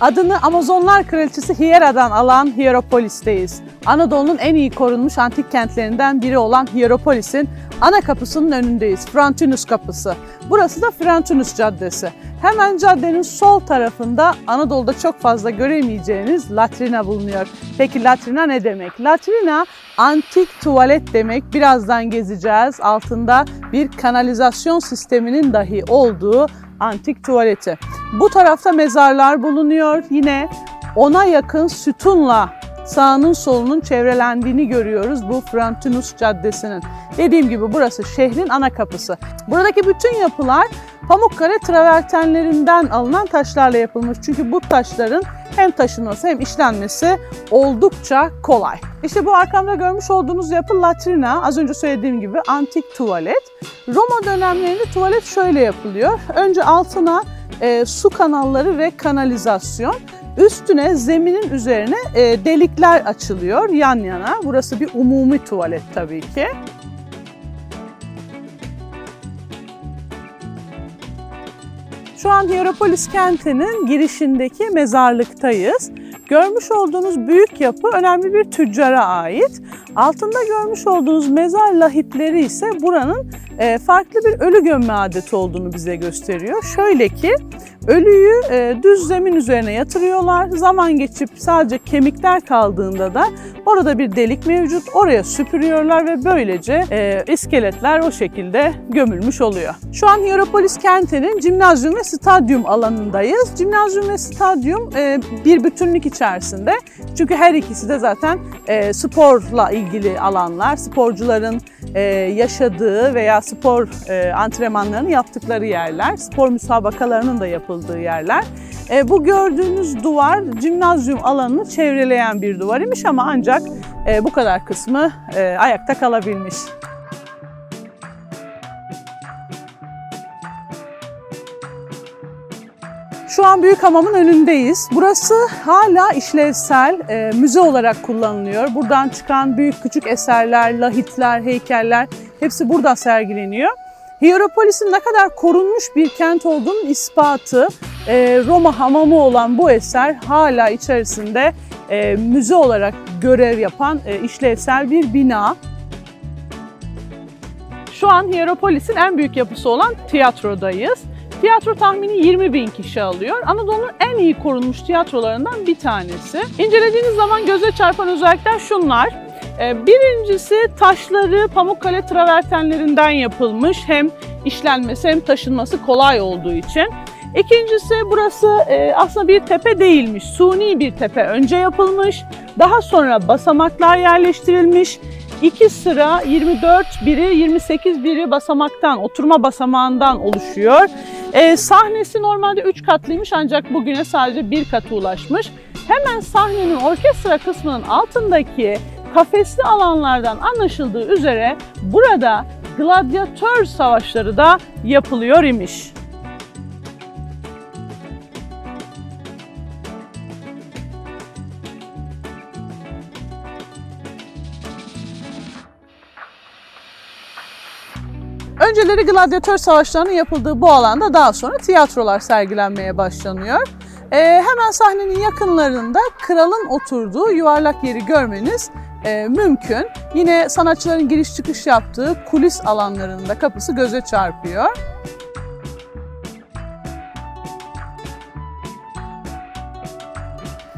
Adını Amazonlar Kraliçesi Hiera'dan alan Hierapolis'teyiz. Anadolu'nun en iyi korunmuş antik kentlerinden biri olan Hierapolis'in ana kapısının önündeyiz. Frontinus Kapısı. Burası da Frontinus Caddesi. Hemen caddenin sol tarafında Anadolu'da çok fazla göremeyeceğiniz latrina bulunuyor. Peki latrina ne demek? Latrina antik tuvalet demek. Birazdan gezeceğiz. Altında bir kanalizasyon sisteminin dahi olduğu antik tuvaleti. Bu tarafta mezarlar bulunuyor. Yine ona yakın sütunla sağının solunun çevrelendiğini görüyoruz bu Frontinus Caddesi'nin. Dediğim gibi burası şehrin ana kapısı. Buradaki bütün yapılar Pamukkale travertenlerinden alınan taşlarla yapılmış. Çünkü bu taşların hem taşınması hem işlenmesi oldukça kolay. İşte bu arkamda görmüş olduğunuz yapı latrina. Az önce söylediğim gibi antik tuvalet. Roma dönemlerinde tuvalet şöyle yapılıyor. Önce altına e, su kanalları ve kanalizasyon. Üstüne zeminin üzerine e, delikler açılıyor yan yana. Burası bir umumi tuvalet tabii ki. Şu an Hierapolis kentinin girişindeki mezarlıktayız. Görmüş olduğunuz büyük yapı önemli bir tüccara ait. Altında görmüş olduğunuz mezar lahitleri ise buranın farklı bir ölü gömme adeti olduğunu bize gösteriyor. Şöyle ki ölüyü e, düz zemin üzerine yatırıyorlar. Zaman geçip sadece kemikler kaldığında da orada bir delik mevcut. Oraya süpürüyorlar ve böylece e, iskeletler o şekilde gömülmüş oluyor. Şu an Hierapolis kentinin cimnazyum ve stadyum alanındayız. Cimnazyum ve stadyum bir bütünlük içerisinde. Çünkü her ikisi de zaten sporla ilgili alanlar. Sporcuların yaşadığı veya spor e, antrenmanlarını yaptıkları yerler, spor müsabakalarının da yapıldığı yerler. E, bu gördüğünüz duvar cimnazyum alanını çevreleyen bir duvar imiş ama ancak e, bu kadar kısmı e, ayakta kalabilmiş. Şu an Büyük Hamam'ın önündeyiz. Burası hala işlevsel, e, müze olarak kullanılıyor. Buradan çıkan büyük küçük eserler, lahitler, heykeller hepsi burada sergileniyor. Hierapolis'in ne kadar korunmuş bir kent olduğunun ispatı e, Roma hamamı olan bu eser hala içerisinde e, müze olarak görev yapan e, işlevsel bir bina. Şu an Hierapolis'in en büyük yapısı olan tiyatrodayız. Tiyatro tahmini 20 bin kişi alıyor. Anadolu'nun en iyi korunmuş tiyatrolarından bir tanesi. İncelediğiniz zaman göze çarpan özellikler şunlar. Ee, birincisi taşları Pamukkale travertenlerinden yapılmış. Hem işlenmesi hem taşınması kolay olduğu için. İkincisi burası e, aslında bir tepe değilmiş. Suni bir tepe önce yapılmış. Daha sonra basamaklar yerleştirilmiş. İki sıra 24 biri 28 biri basamaktan, oturma basamağından oluşuyor. E, sahnesi normalde 3 katlıymış ancak bugüne sadece bir katı ulaşmış. Hemen sahnenin orkestra kısmının altındaki kafesli alanlardan anlaşıldığı üzere burada gladyatör savaşları da yapılıyor imiş. Önceleri gladyatör savaşlarının yapıldığı bu alanda daha sonra tiyatrolar sergilenmeye başlanıyor. Ee, hemen sahnenin yakınlarında kralın oturduğu yuvarlak yeri görmeniz e, mümkün. Yine sanatçıların giriş çıkış yaptığı kulis alanlarında kapısı göze çarpıyor.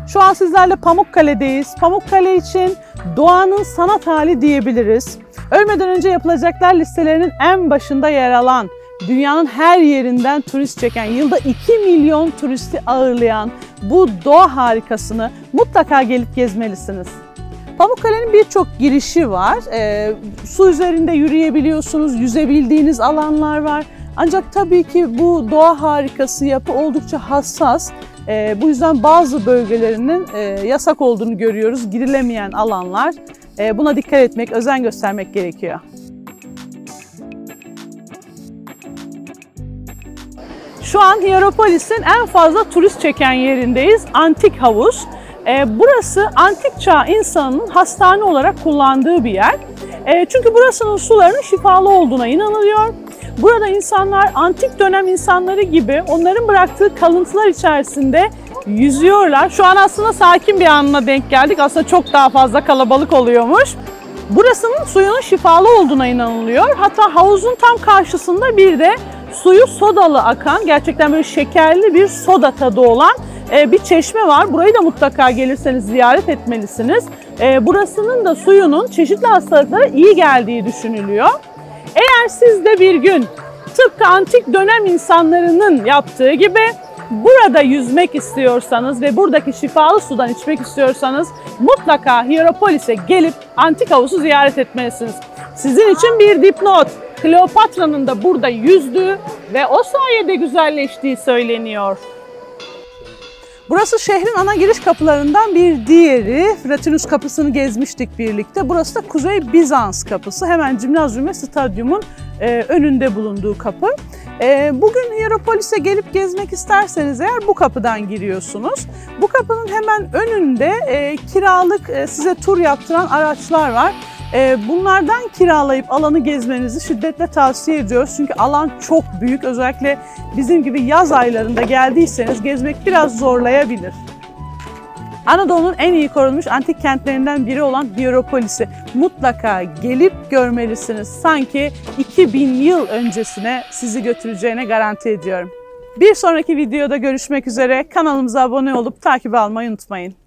Şu an sizlerle Pamukkale'deyiz. Pamukkale için doğanın sanat hali diyebiliriz. Ölmeden önce yapılacaklar listelerinin en başında yer alan, dünyanın her yerinden turist çeken, yılda 2 milyon turisti ağırlayan bu doğa harikasını mutlaka gelip gezmelisiniz. Pamukkale'nin birçok girişi var. E, su üzerinde yürüyebiliyorsunuz, yüzebildiğiniz alanlar var. Ancak tabii ki bu doğa harikası yapı oldukça hassas. E, bu yüzden bazı bölgelerinin e, yasak olduğunu görüyoruz. Girilemeyen alanlar. E, buna dikkat etmek, özen göstermek gerekiyor. Şu an Hierapolis'in en fazla turist çeken yerindeyiz. Antik Havuz. E, burası antik çağ insanının hastane olarak kullandığı bir yer. E, çünkü burasının sularının şifalı olduğuna inanılıyor. Burada insanlar antik dönem insanları gibi onların bıraktığı kalıntılar içerisinde yüzüyorlar. Şu an aslında sakin bir anına denk geldik. Aslında çok daha fazla kalabalık oluyormuş. Burasının suyunun şifalı olduğuna inanılıyor. Hatta havuzun tam karşısında bir de suyu sodalı akan, gerçekten böyle şekerli bir soda tadı olan e, bir çeşme var. Burayı da mutlaka gelirseniz ziyaret etmelisiniz. E, burasının da suyunun çeşitli hastalıklara iyi geldiği düşünülüyor. Eğer siz de bir gün tıpkı antik dönem insanlarının yaptığı gibi burada yüzmek istiyorsanız ve buradaki şifalı sudan içmek istiyorsanız mutlaka Hierapolis'e gelip antik havuzu ziyaret etmelisiniz. Sizin için bir dipnot. Kleopatra'nın da burada yüzdüğü ve o sayede güzelleştiği söyleniyor. Burası şehrin ana giriş kapılarından bir diğeri. Fratinus kapısını gezmiştik birlikte. Burası da Kuzey Bizans kapısı. Hemen Cimnazyum ve Stadyum'un e, önünde bulunduğu kapı. E, bugün Hierapolis'e gelip gezmek isterseniz eğer bu kapıdan giriyorsunuz. Bu kapının hemen önünde e, kiralık e, size tur yaptıran araçlar var. E, bunlardan kiralayıp alanı gezmenizi şiddetle tavsiye ediyoruz. Çünkü alan çok büyük. Özellikle bizim gibi yaz aylarında geldiyseniz gezmek biraz zorlayabilir. Anadolu'nun en iyi korunmuş antik kentlerinden biri olan Hierapolis'i mutlaka gelip görmelisiniz. Sanki 2000 yıl öncesine sizi götüreceğine garanti ediyorum. Bir sonraki videoda görüşmek üzere. Kanalımıza abone olup takip almayı unutmayın.